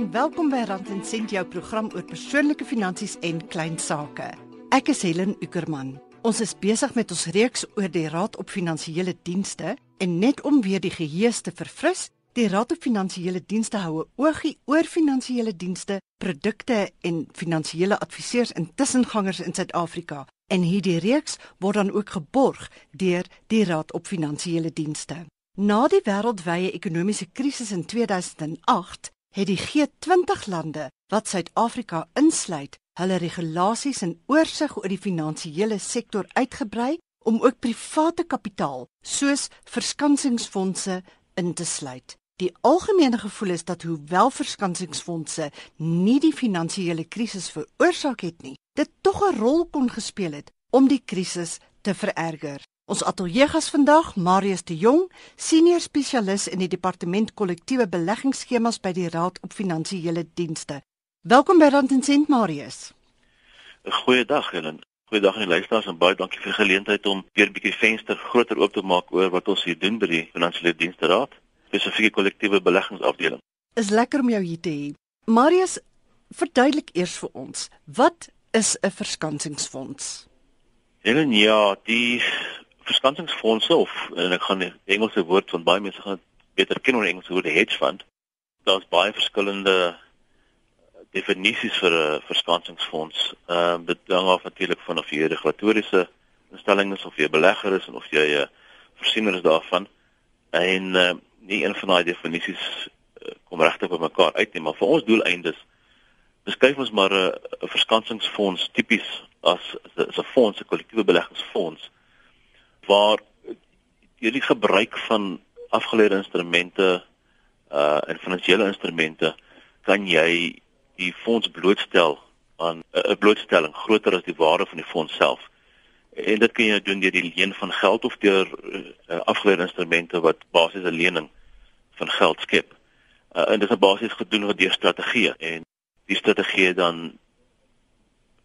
en welkom by Rand en Sent jou program oor persoonlike finansies en klein sake. Ek is Helen Ukerman. Ons is besig met ons reeks oor die Raad op Finansiële Dienste en net om weer die geheue te verfris, die Raad op Finansiële Dienste hou 'n oogie oor finansiële dienste, produkte en finansiële adviseurs en tussengangers in Suid-Afrika. En hierdie reeks word dan ook geborg deur die Raad op Finansiële Dienste. Na die wêreldwye ekonomiese krisis in 2008 het die G20 lande wat Suid-Afrika insluit, hulle regulasies en oorsig oor die finansiële sektor uitgebrei om ook private kapitaal soos verskansingsfondse in te sluit. Die algemene gevoel is dat hoewel verskansingsfondse nie die finansiële krisis veroorsaak het nie, dit tog 'n rol kon gespeel het om die krisis te vererger. Ons ateljeegas vandag, Marius de Jong, senior spesialis in die departement kollektiewe beleggingsskemas by die Raad op Finansiële Dienste. Welkom by Rand en Sent, Marius. Goeiedag, Helen. Goeiedag aan die luisteraars en baie dankie vir die geleentheid om weer 'n bietjie venster groter oop te maak oor wat ons hier doen by die Finansiële Dienste Raad, spesifieke kollektiewe beleggingsafdeling. Is lekker om jou hier te hê. Marius, verduidelik eers vir ons, wat is 'n verskansingsfonds? Helen, ja, die verskansingsfondse of en ek gaan die Engelse woord van baie mense gaan beter ken oor die Engelse woord hedge fund. Daar's baie verskillende definisies vir 'n verskansingsfonds. Ehm uh, dit hang af natuurlik van of jy 'n regulatoriese instelling is of jy 'n belegger is en of jy 'n voorsiener is daarvan. En uh, nie een van daai definisies uh, kom regtig by mekaar uit nie, maar vir ons doeleindes beskryf ons maar 'n verskansingsfonds tipies as 'n fonds, 'n kollektiewe beleggingsfonds waar hierdie gebruik van afgeleide instrumente uh en finansiële instrumente kan jy die fonds blootstel aan 'n uh, blootstelling groter as die waarde van die fonds self. En dit kan jy doen deur die leen van geld of deur uh, afgeleide instrumente wat basies 'n lening van geld skep. Uh, en dit is basies gedoen deur strategieë en die strategie dan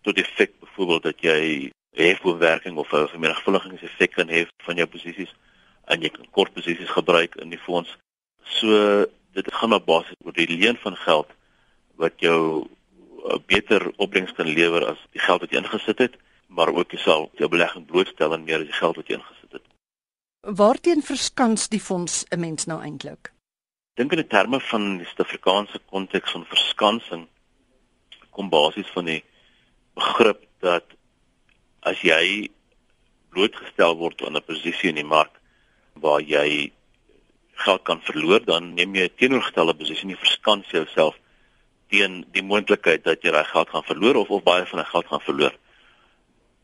tot effek byvoorbeeld dat jy hefboomwerking of 'n vermenigvuldigingseffek kan hê van jou posisies en jy kan kort posisies gebruik in die fonds. So dit gaan op basis oor die leen van geld wat jou 'n beter opbrengs kan lewer as die geld wat jy ingesit het, maar ook sal jou belegging blootstel aan meer as die geld wat jy ingesit het. Waarteen verskans die fonds 'n mens nou eintlik? Dink in terme van die Suid-Afrikaanse konteks van verskansing kom basies van die begrip dat as jy blootgestel word aan 'n posisie in die mark waar jy geld kan verloor, dan neem jy 'n teenoorgestelde posisie en verskans jouself teen die moontlikheid dat jy daai geld gaan verloor of of baie van daai geld gaan verloor.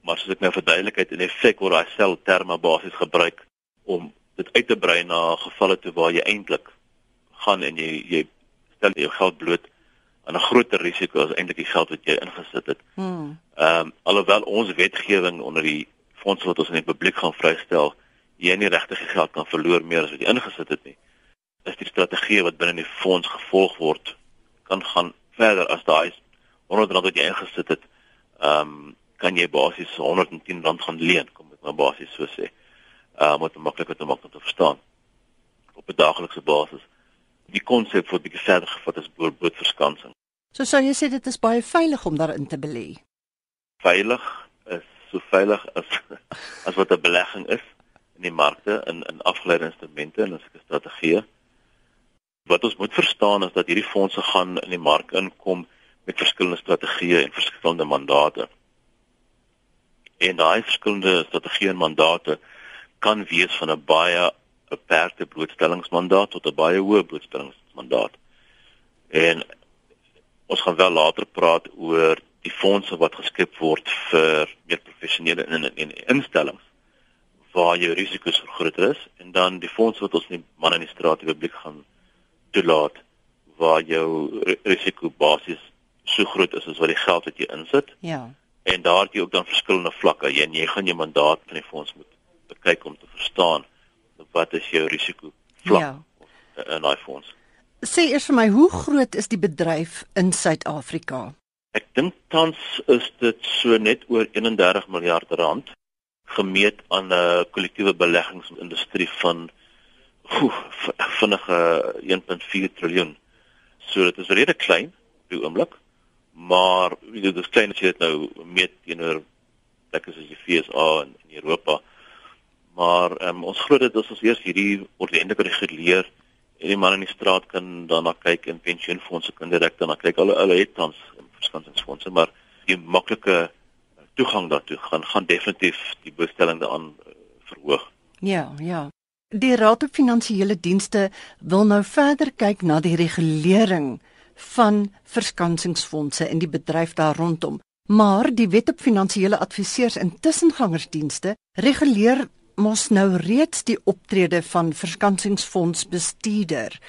Maar soos ek nou verduidelikheid en effek word daai sel terme basies gebruik om dit uit te brei na gevalle toe waar jy eintlik gaan en jy jy stel jou geld bloot aan 'n groter risiko as eintlik die geld wat jy ingesit het. Hmm. Ehm um, alhoewel ons wetgewing onder die fonds wat ons in die publiek gaan vrystel, jy nie regtig geld kan verloor meer as wat jy ingesit het nie. Is die strategie wat binne die fonds gevolg word kan gaan verder as daai 100 rand wat jy ingesit het. Ehm um, kan jy basies 110 rand gaan leen, kom ek maar basies so sê. Ehm uh, om dit makliker te maak om te verstaan op 'n daaglikse basis die konsep word bietjie verder gevat as bootverskansing. So sou jy sê dit is baie veilig om daarin te belê. Veilig is so veilig as as wat 'n belegging is in die markte in in afgeleide instrumente en sulke strategieë. Wat ons moet verstaan is dat hierdie fondse gaan in die mark inkom met verskillende strategieë en verskillende mandate. En daai verskillende strategieë en mandate kan wees van 'n baie beperkte blootstellingsmandaat tot 'n baie hoë blootstellingsmandaat. En ons gaan wel later praat oor die fondse wat geskep word vir meer professionele in, in, in instellings waar jou risiko's groter is en dan die fondse wat ons in die administratiewe publiek gaan toelaat waar jou risiko basies so groot is as wat die geld wat jy insit. Ja. En daar het jy ook dan verskillende vlakke. Jy en jy gaan jou mandaat van die fonds moet bekyk om te verstaan wat is jou risiko vlak ja. in daai fonds. Sê eers vir my, hoe groot is die bedryf in Suid-Afrika? Ek dink tans is dit so net oor 31 miljard rand gemeet aan 'n kollektiewe beleggingindustrie van vinnige 1.4 triljoen. So dit is redelik klein op die oomblik, maar dit is klein as jy dit nou meet teenoor plekke soos die FSA in, in Europa. Maar um, ons glo dit is ons eers hierdie ordentlik reguleer en die man in die straat kan daarna kyk en pensioenfonde kan direk daarna kyk. Hulle hulle het tans verskansingsfondse, maar die maklike toegang daartoe gaan gaan definitief die bestelling daaraan uh, verhoog. Ja, ja. Die Raad op Finansiële Dienste wil nou verder kyk na die regulering van verskansingsfondse en die bedryf daar rondom. Maar die Wet op Finansiële Adviseurs en Tussengangersdienste reguleer mos nou reeds die optrede van verskansingsfondsbestuurder.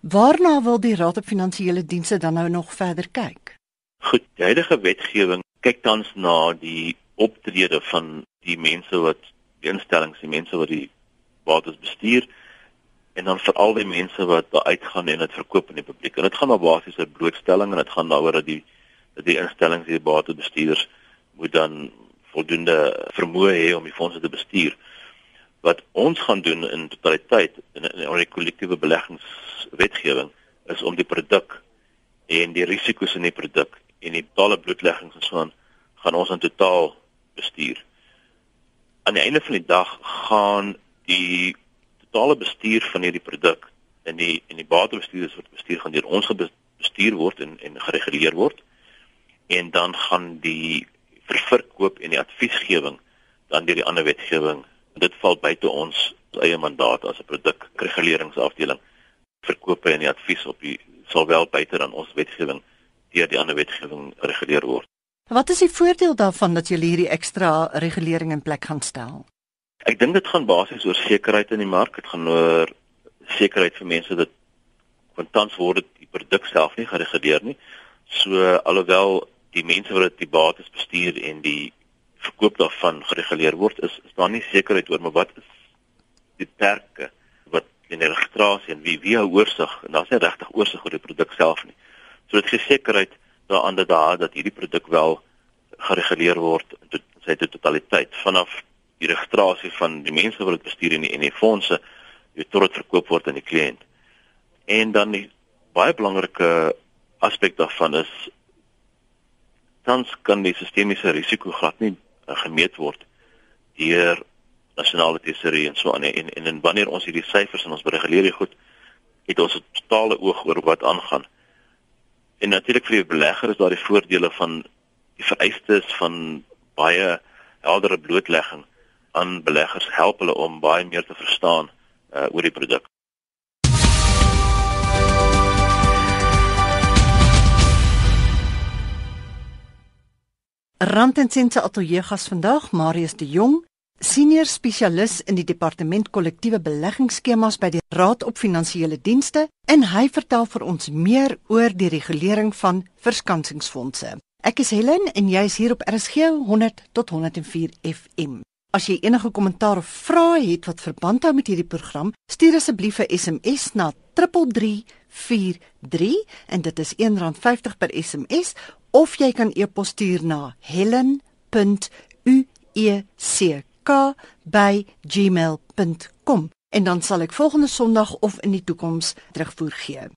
Waarna wil die Raad op Finansiële Dienste dan nou nog verder kyk? Goed, die huidige wetgewing kyk tans na die optrede van die mense wat die instellings, die mense wat die bates bestuur en dan veral die mense wat daar uitgaan en dit verkoop aan die publiek. En dit gaan maar basies oor blootstelling en dit gaan daaroor dat die dat die instellings die bates bestuurders moet dan voldoende vermoë hê om die fondse te bestuur wat ons gaan doen in totaliteit in in die kollektiewe beleggingswetgewing is om die produk en die risiko's in die produk en die totale blootleggings en so aan gaan ons in totaal bestuur. Aan die einde van die dag gaan die totale bestuur van hierdie produk en die en die batebestuurders wat bestuur gaan deur ons bestuur word en en gereguleer word en dan gaan die verkoop en die adviesgewing dan deur die ander wetgewing dit val buite ons eie mandaat as 'n produkreguleringsafdeling verkope en die advies op die sal wel buite dan ons wetgewing deur die ander wetgewing gereguleer word. Wat is die voordeel daarvan dat jy hierdie ekstra regulering in plek gaan stel? Ek dink dit gaan basies oor sekerheid in die mark. Dit gaan oor sekerheid vir mense dat kontants word die produk self nie gereguleer nie. So alhoewel die mense wat die bates bestuur en die verkoop daarvan gereguleer word is is daar nie sekerheid oor maar wat is die perke wat in die registrasie en wie wie hou oorsig en daar's nie regtig oorsig oor die produk self nie. So dit gee sekerheid daaraan dat daar dat hierdie produk wel gereguleer word in tot, sy totaliteit vanaf die registrasie van die mense wat dit bestuur en die, en die fondse tot dit verkoop word aan die kliënt. En dan die baie belangrike aspek daarvan is tans kan die sistemiese risiko glad nie gemeet word deur nasionale tesorie en so aan en, en en wanneer ons hierdie syfers in ons bereguleer goed het ons 'n totale oog oor wat aangaan. En natuurlik vir die belegger is daar die voordele van die vereistes van baie heldere blootlegging aan beleggers help hulle om baie meer te verstaan uh, oor die produk. Rand en Sent se ateljee gas vandag, Marius de Jong, senior spesialis in die departement kollektiewe beleggingsskemas by die Raad op Finansiële Dienste, en hy vertel vir ons meer oor die regulering van verskansingsfondse. Ek is Helen en jy is hier op RSG 100 tot 104 FM. As jy enige kommentaar of vrae het wat verband hou met hierdie program, stuur asseblief 'n SMS na 3343 en dit is R1.50 per SMS of jy kan e-pos stuur na helen.uecka@gmail.com en dan sal ek volgende Sondag of in die toekoms terugvoer gee.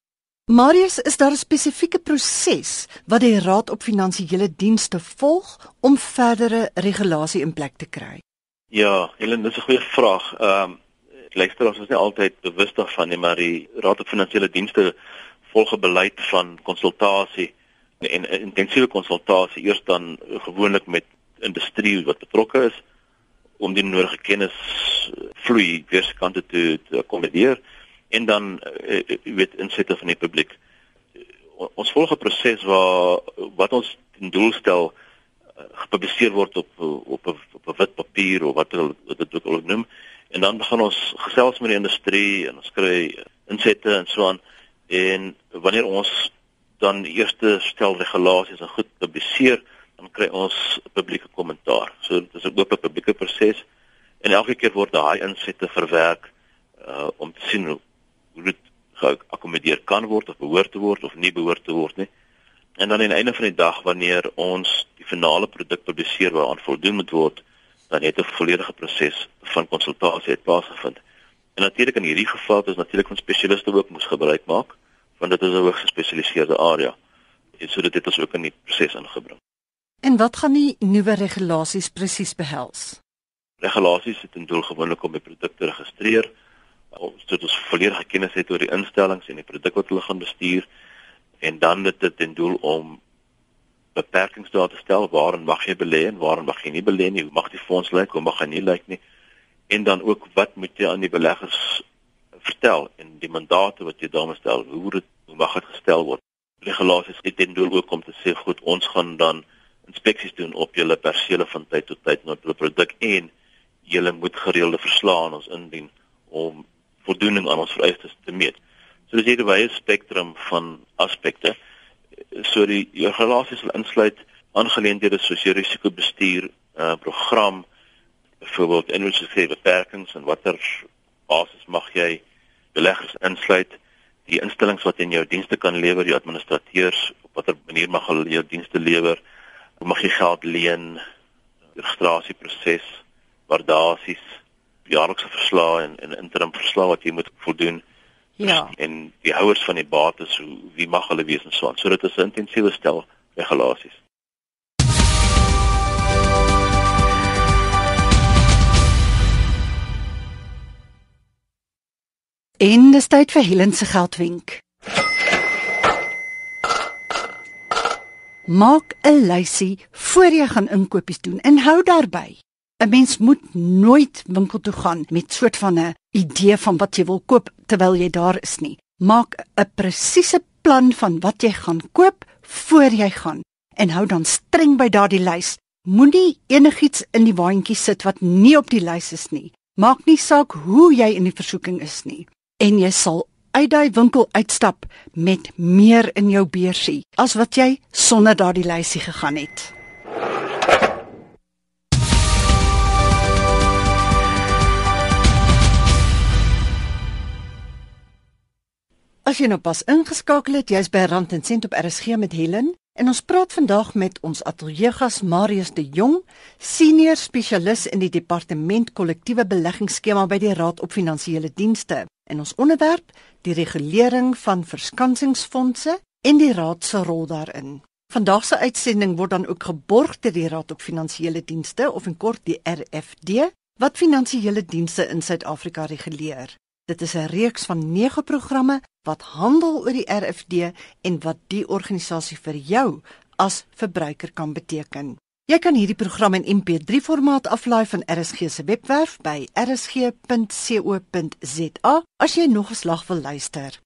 Marius, is daar 'n spesifieke proses wat die Raad op Finansiële Dienste volg om verdere regulasie in plek te kry? Ja, Helen, dis 'n goeie vraag. Ehm um, luister ons is nie altyd bewus daarvan nie, maar die Raad op Finansiële Dienste volg 'n beleid van konsultasie en intensiewe konsultasie eers dan gewoonlik met industrie wat betrokke is om die nodige kennis vloei weerskante te te akkommodeer en dan uh, weet insette van die publiek. Ons volg 'n proses waar wat ons ten doel stel gepubliseer word op op 'n op 'n wit papier of wat dit ook al noem en dan begin ons gesels met die industrie en ons kry insette en so aan en wanneer ons dan die eerste stel regulasies en goed publiseer, dan kry ons publieke kommentaar. So dit is 'n oop publieke proses en elke keer word daai insette verwerk uh om te sien hoe, hoe dit geakkommodeer kan word of behoort te word of nie behoort te word nie. En dan aan die einde van die dag wanneer ons die finale produk publiseer waaraan voldoen moet word, dan het 'n volledige proses van konsultasie plaasgevind. En natuurlik in hierdie geval is natuurlik van spesialiste ook moes gebruik maak want dit is 'n hoogs gespesialiseerde area. En so dit het ons ook in die proses ingebring. En wat gaan die nuwe regulasies presies behels? Regulasies het 'n doel gewoonlik om die produkte te registreer sodat ons volledige kennis het oor die instellings en die produk wat hulle gaan bestuur en dan dit het ten doel om beperkings daar te stel waarin mag jy belê en waarin mag jy nie belê nie hoe mag die fonds lyk hoe mag hy nie lyk nie en dan ook wat moet jy aan die beleggers vertel en die mandate wat jy daarmee stel hoe dit hoe mag dit gestel word regulasies het ten doel ook om te sê goed ons gaan dan inspeksies doen op julle persele van tyd tot tyd na julle produk en julle moet gereelde verslae aan ons indien om voldoening aan ons vereistes te meet. So dis 'n wye spektrum van aspekte. So die regulasies sal insluit aangeleenthede soos jou risikobestuur uh, program, byvoorbeeld inhoudse beperkings en watter basis mag jy beleggers insluit, die instellings wat in jou dienste kan lewer, die administrateurs, op watter manier mag hulle jou dienste lewer, hoe mag jy geld leen, registrasieproses, waardasies jaarlikse verslae en en interim verslae wat jy moet voldoen. Ja. En die houers van die bates, hoe wie mag hulle wees en so aan. So dit is 'n intensiewe stel regulasies. En dis tyd vir Helen se geldwenk. Maak 'n lysie voor jy gaan inkopies doen en hou daarby 'n Mens moet nooit winkel toe gaan met soort van 'n idee van wat jy wil koop terwyl jy daar is nie. Maak 'n presiese plan van wat jy gaan koop voor jy gaan en hou dan streng by daardie lys. Moenie enigiets in die waandjie sit wat nie op die lys is nie. Maak nie saak hoe jy in die versoeking is nie en jy sal uit daai winkel uitstap met meer in jou beursie as wat jy sonder daardie lysie gegaan het. As jy nou pas ingeskakel het, jy's by Rand en Sent op RSG met Helen en ons praat vandag met ons ateljeegas Marius de Jong, senior spesialis in die departement kollektiewe beleggingsskema by die Raad op Finansiële Dienste. En ons onderwerp, die regulering van verskansingsfondse en die raad se rol daarin. Vandag se uitsending word dan ook geborg deur die Raad op Finansiële Dienste of in kort die RFD wat finansiële dienste in Suid-Afrika reguleer. Dit is 'n reeks van 9 programme wat handel oor die RFD en wat die organisasie vir jou as verbruiker kan beteken. Jy kan hierdie program in MP3 formaat aflaai van RSG se webwerf by rsg.co.za as jy nog 'n slag wil luister.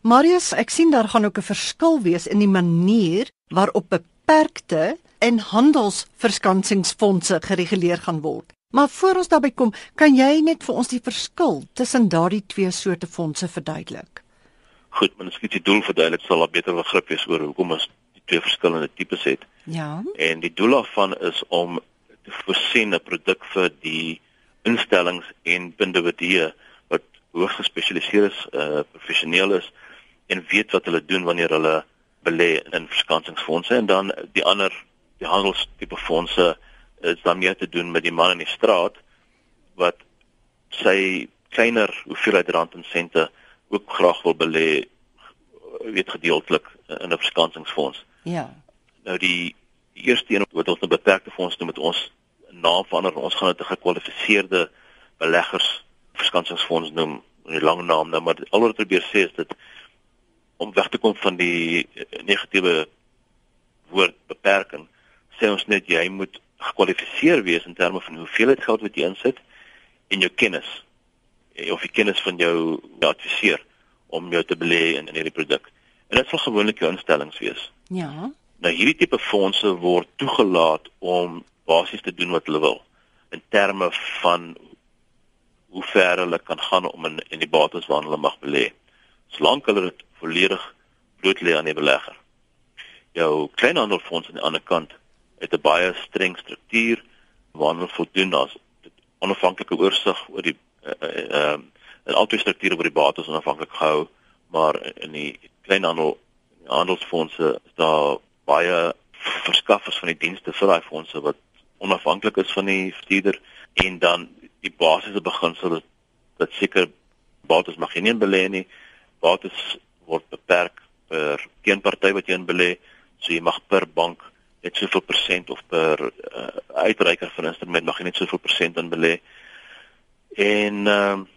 Marius, ek sien daar gaan ook 'n verskil wees in die manier waarop beperkte en handelsverskansingsfondse gereguleer gaan word. Maar voor ons daarby kom, kan jy net vir ons die verskil tussen daardie twee soorte fondse verduidelik? Goed, maar as ek die doel verduidelik, sal daar beter begrip wees oor hoekom ons die twee verskillende tipes het. Ja. En die doel daarvan is om te voorsien 'n produk vir die instellings en individue wat hoogs gespesialiseer is, uh professioneel is en weet wat hulle doen wanneer hulle belê in verskansingsfondse en dan die ander die handelstipe fondse is dan meer te doen met die man in die straat wat sy kleiner hoeveelheid rand en sente ook graag wil belê weet gedeeltelik in 'n verskansingsfonds. Ja. Nou die eerste een wat ons 'n beperkte fonds doen met ons naam verander ons gaan dit 'n gekwalifiseerde beleggers verskansingsfonds noem in die lang naam nou maar al wat probeer sê is dit om weg te kom van die negatiewe woord beperking sê ons net jy moet gekwalifiseer wees in terme van hoeveel geld wat jy insit en jou kennis eh, of die kennis van jou adviseur om jou te belê in, in hierdie produk. En dit sal gewoonlik jou instellings wees. Ja. Nou hierdie tipe fondse word toegelaat om basies te doen wat hulle wil in terme van hoe ver hulle kan gaan om in in die bates waarna hulle mag belê. Solank hulle dit volledig bloot lê aan die belegger. Jou kleinhandelfonds aan die ander kant het 'n baie streng struktuur waarna hulle voldoen as onafhanklike oorsig oor die ehm uh, uh, en altyd strukture oor die bates onafhanklik gehou, maar in die kleinhandel handelsfondse is daar baie verskaffers van die dienste vir daai fondse wat onafhanklik is van die bestuurder en dan die basiese beginsel is dat seker bates mag nie belê nie. Bates word beperk per teenparty wat jy in belê. So jy mag per bank net soveel persent of per uh, uitreiker van instrument mag jy net soveel persent in belê. En ehm uh,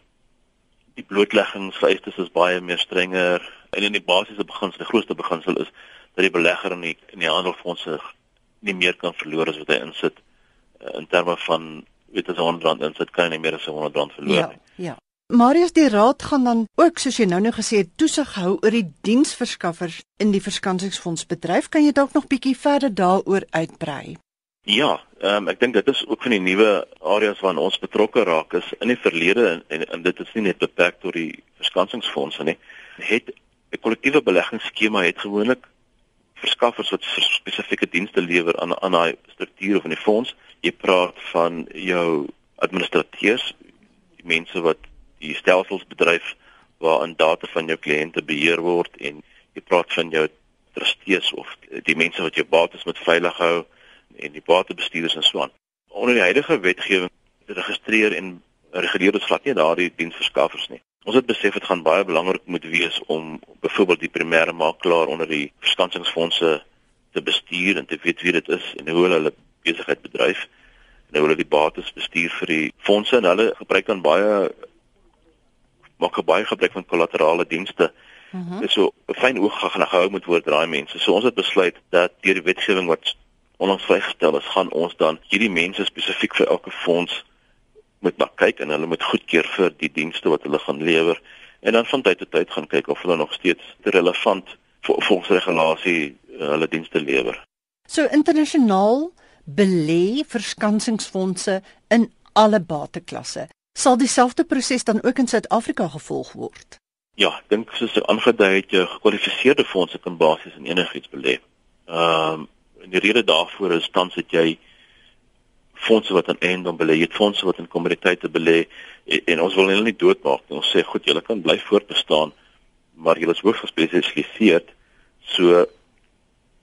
die blootleggingsvereistes is baie meer strenger en in die basiese beginsel, die grootste beginsel is dat die belegger in die in die handelfondse nie meer kan verloor as wat hy insit uh, in terme van weet as 'n R100 insit kan hy nie meer as 'n R100 verloor ja, nie. Ja. Marius die raad gaan dan ook soos jy nou nou gesê het toesig hou oor die diensverskaffers in die verskansingsfonds bedryf kan jy dalk nog bietjie verder daaroor uitbrei Ja, um, ek dink dit is ook van die nuwe areas waarna ons betrokke raak is in die verlede en, en, en dit is nie net beperk tot die verskansingsfondse nie. Het 'n kollektiewe beleggingsskema het gewoonlik verskaffers wat spesifieke dienste lewer aan aan daai struktuur of in die fonds. Jy praat van jou administrateurs, die mense wat die stelsels bedryf waarin data van jou kliënte beheer word en jy praat van jou trustees of die mense wat jou bates moet veilig hou en die batebestuurders en so aan. Onder die huidige wetgewing registreer en reguleer dit glad nie daardie diensverskaffers nie. Ons het besef dit gaan baie belangrik moet wees om byvoorbeeld die primêre makelaar onder die verskansingsfondse te bestuur en te weet wie dit is en hoe hulle besigheid bedryf en hoe hulle die bates bestuur vir die fondse en hulle gebruik dan baie maak baie gebruik van kollaterale dienste. Mm Dis so 'n fyn oog gaan gehou moet word daai mense. So ons het besluit dat deur die wetgewing wat onlangs vrygestel is, gaan ons dan hierdie mense spesifiek vir elke fonds moet na kyk en hulle moet goedkeur vir die dienste wat hulle gaan lewer en dan van tyd tot tyd gaan kyk of hulle nog steeds relevant volgens regulasie uh, hulle dienste lewer. So internasionaal belê verskansingsfondse in alle bateklasse sal dieselfde proses dan ook in Suid-Afrika gevolg word? Ja, ek dink soos jy aangedui het, gekwalifiseerde fondse kan basies in enigiets belê. Ehm um, en die rede daarvoor is tans dat jy fondse wat in eiendom belê, jy het fondse wat in kommoditeite belê en, en ons wil hulle nie doodmaak nie. Ons sê goed, julle kan bly voortbestaan, maar julle is hoogs gespesialiseer. So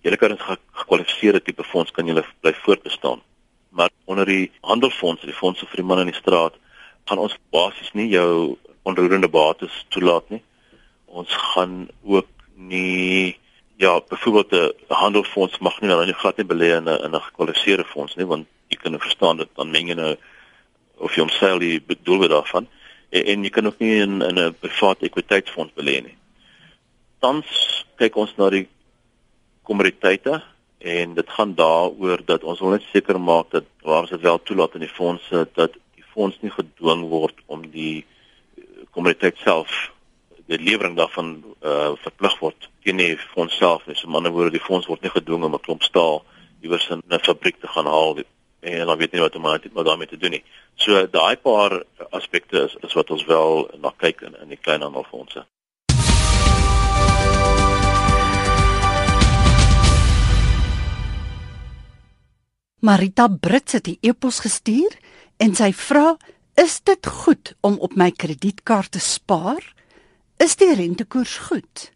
julle kan 'n gekwalifiseerde tipe fonds kan julle bly voortbestaan. Maar onder die handelfondse, die fondse vir die man in die straat, gaan ons basies nie jou onroerende bates toelaat nie. Ons gaan ook nie ja, byvoorbeeld 'n handelsfonds mag nie nou nie glad nie belê in 'n in 'n gekwalifiseerde fonds nie want jy kan verstaan dat dan meng jy nou of jy homself die bedoel word daarvan en, en jy kan ook nie in in 'n private ekwiteitsfonds belê nie. Tans kyk ons na die kommoditeite en dit gaan daaroor dat ons wil net seker maak dat waar ons dit wel toelaat in die fondse dat fonds nie gedwing word om die kommoditeit self die lewering daarvan uh verplig word teen die fonds self. Dis in ander woorde die fonds word nie gedwing om 'n klomp staal iewers in 'n fabriek te gaan haal en dan weet nie wat om met daarmee te doen nie. So daai paar aspekte is is wat ons wel na kyk in in die kleinhandelfondse. Marita Brits het die e-pos gestuur en sy vra: "Is dit goed om op my kredietkaart te spaar? Is die rentekoers goed?"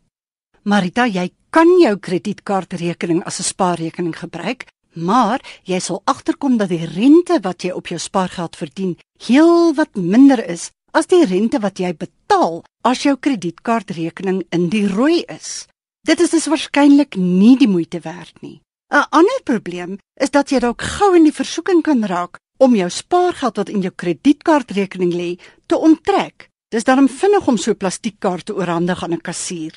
Marita, jy kan jou kredietkaartrekening as 'n spaarrekening gebruik, maar jy sal agterkom dat die rente wat jy op jou spaargeld verdien, heelwat minder is as die rente wat jy betaal as jou kredietkaartrekening in die rooi is. Dit is dus waarskynlik nie die moeite werd nie. 'n Ander probleem is dat jy dalk gou in die versoeking kan raak om jou spaargeld wat in jou kredietkaartrekening lê te onttrek. Dis dan vinnig om so 'n plastiekkaart te oorhandig aan 'n kassier.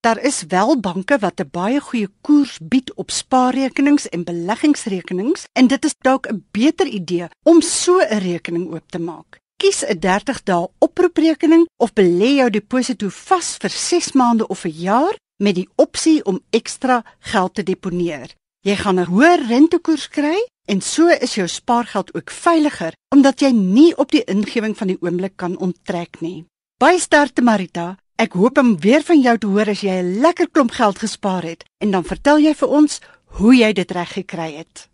Daar is wel banke wat 'n baie goeie koers bied op spaarrekenings en beleggingsrekenings en dit is dalk 'n beter idee om so 'n rekening oop te maak. Kies 'n 30 dae oproeprekening of belê jou deposito vas vir 6 maande of 'n jaar met die opsie om ekstra geld te deponeer. Jy gaan 'n hoër rentekoers kry En so is jou spaargeld ook veiliger omdat jy nie op die ingewing van die oomblik kan onttrek nie. Baie sterkte Marita. Ek hoop om weer van jou te hoor as jy 'n lekker klomp geld gespaar het en dan vertel jy vir ons hoe jy dit reg gekry het.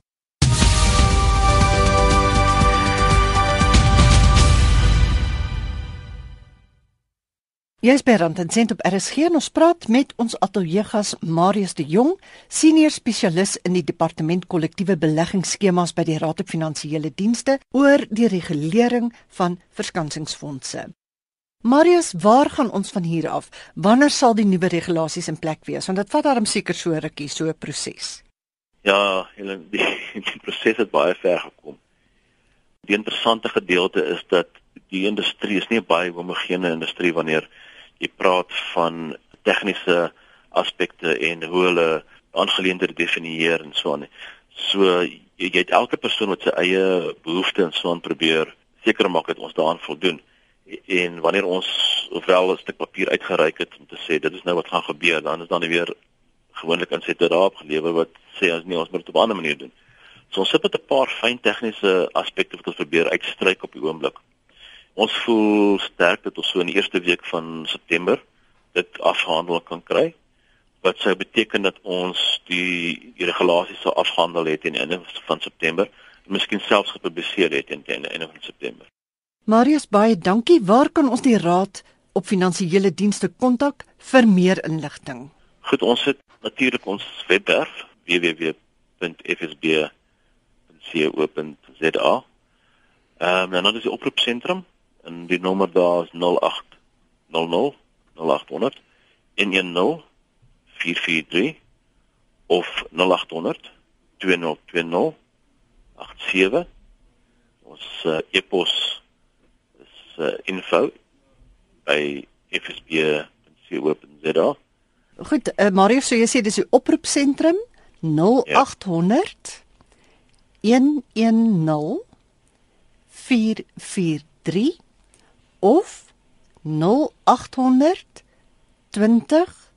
Jy's by Rand en Sent op RSG en ons praat met ons ateljeegas Marius de Jong, senior spesialis in die departement kollektiewe beleggingsskemas by die Raad op Finansiële Dienste oor die regulering van verskansingsfondse. Marius, waar gaan ons van hier af? Wanneer sal die nuwe regulasies in plek wees? Want dit vat darm seker so rukkie so 'n proses. Ja, hulle die, die proses het baie ver gekom. Die interessante gedeelte is dat die industrie is nie 'n baie homogene industrie wanneer jy praat van tegniese aspekte en hoe hulle aangeleenthede definieer en so aan. So jy, jy het elke persoon wat sy eie behoeftes en so aan probeer seker maak dat ons daaraan voldoen. En wanneer ons ofwel 'n stuk papier uitgereik het om te sê dit is nou wat gaan gebeur, dan is dan weer gewoonlik insette daarop gelewer wat sê ons nie ons moet dit op 'n ander manier doen. So ons sit met 'n paar fyn tegniese aspekte wat ons probeer uitstryk op die oomblik. Ons voel sterk dat ons so in die eerste week van September dit afhandel kan kry wat sou beteken dat ons die, die regulasies sou afhandel het in einde van September en miskien selfs gepubliseer het in die einde van September. Marius baie dankie. Waar kan ons die raad op finansiële dienste kontak vir meer inligting? Goed, ons het natuurlik ons webwerf www.fsb.co.za. Ehm um, dan is die oproepsentrum en die nommer daar is 0800 0800 110 443 of 0800 2020 87 ons uh, e-pos is uh, info by fsb.co.za Goed, uh, Mario, so jy sê dis die oproepsentrum 0800 ja. 110 443 of 0800 20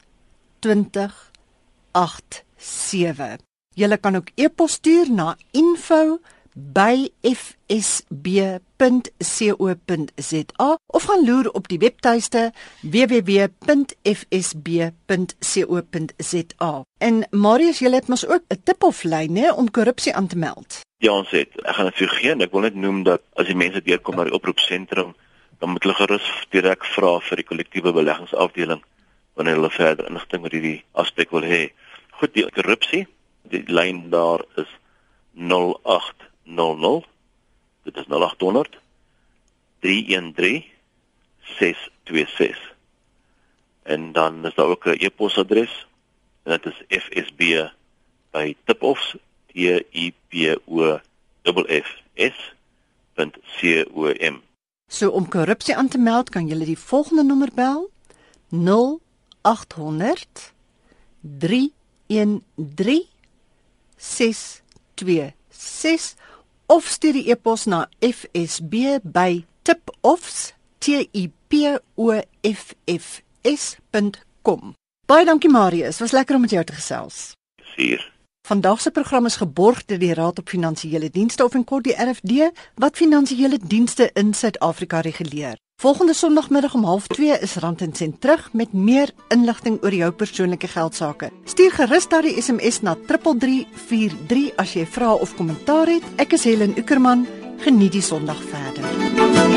2087. Julle kan ook e-pos stuur na info@fsb.co.za of gaan loer op die webtuiste www.fsb.co.za. En Marius, jy het mos ook 'n tip-off lyn hè om korrupsie aan te meld. Ja, ons het. Ek gaan dit vir gee. Ek wil net noem dat as die mense deurkom na die oproepsentrum, dan moet hulle gerus direk vra vir die kollektiewe beleggingsafdeling wanneer hulle verder inligting oor hierdie aspek wil hê. Goed, die korrupsie, die lyn daar is 0800. Dit is 0800 313 626. En dan is daar ook 'n e-posadres en dit is fsb by tipoffs t i p o f s .com. So om korrupsie aan te meld, kan jy die volgende nommer bel: 0800 313 626 of stuur die e-pos na fsb by tipoffs.com. Baie dankie Marius, was lekker om met jou te gesels. Vier. Vandag se program is geborg deur die Raad op Finansiële Dienste of in kort die RFD wat finansiële dienste in Suid-Afrika reguleer. Volgende Sondagmiddag om 0.30 is Rand en Sent terug met meer inligting oor jou persoonlike geldsaake. Stuur gerus daardie SMS na 3343 as jy vra of kommentaar het. Ek is Helen Ukerman. Geniet die Sondag verder.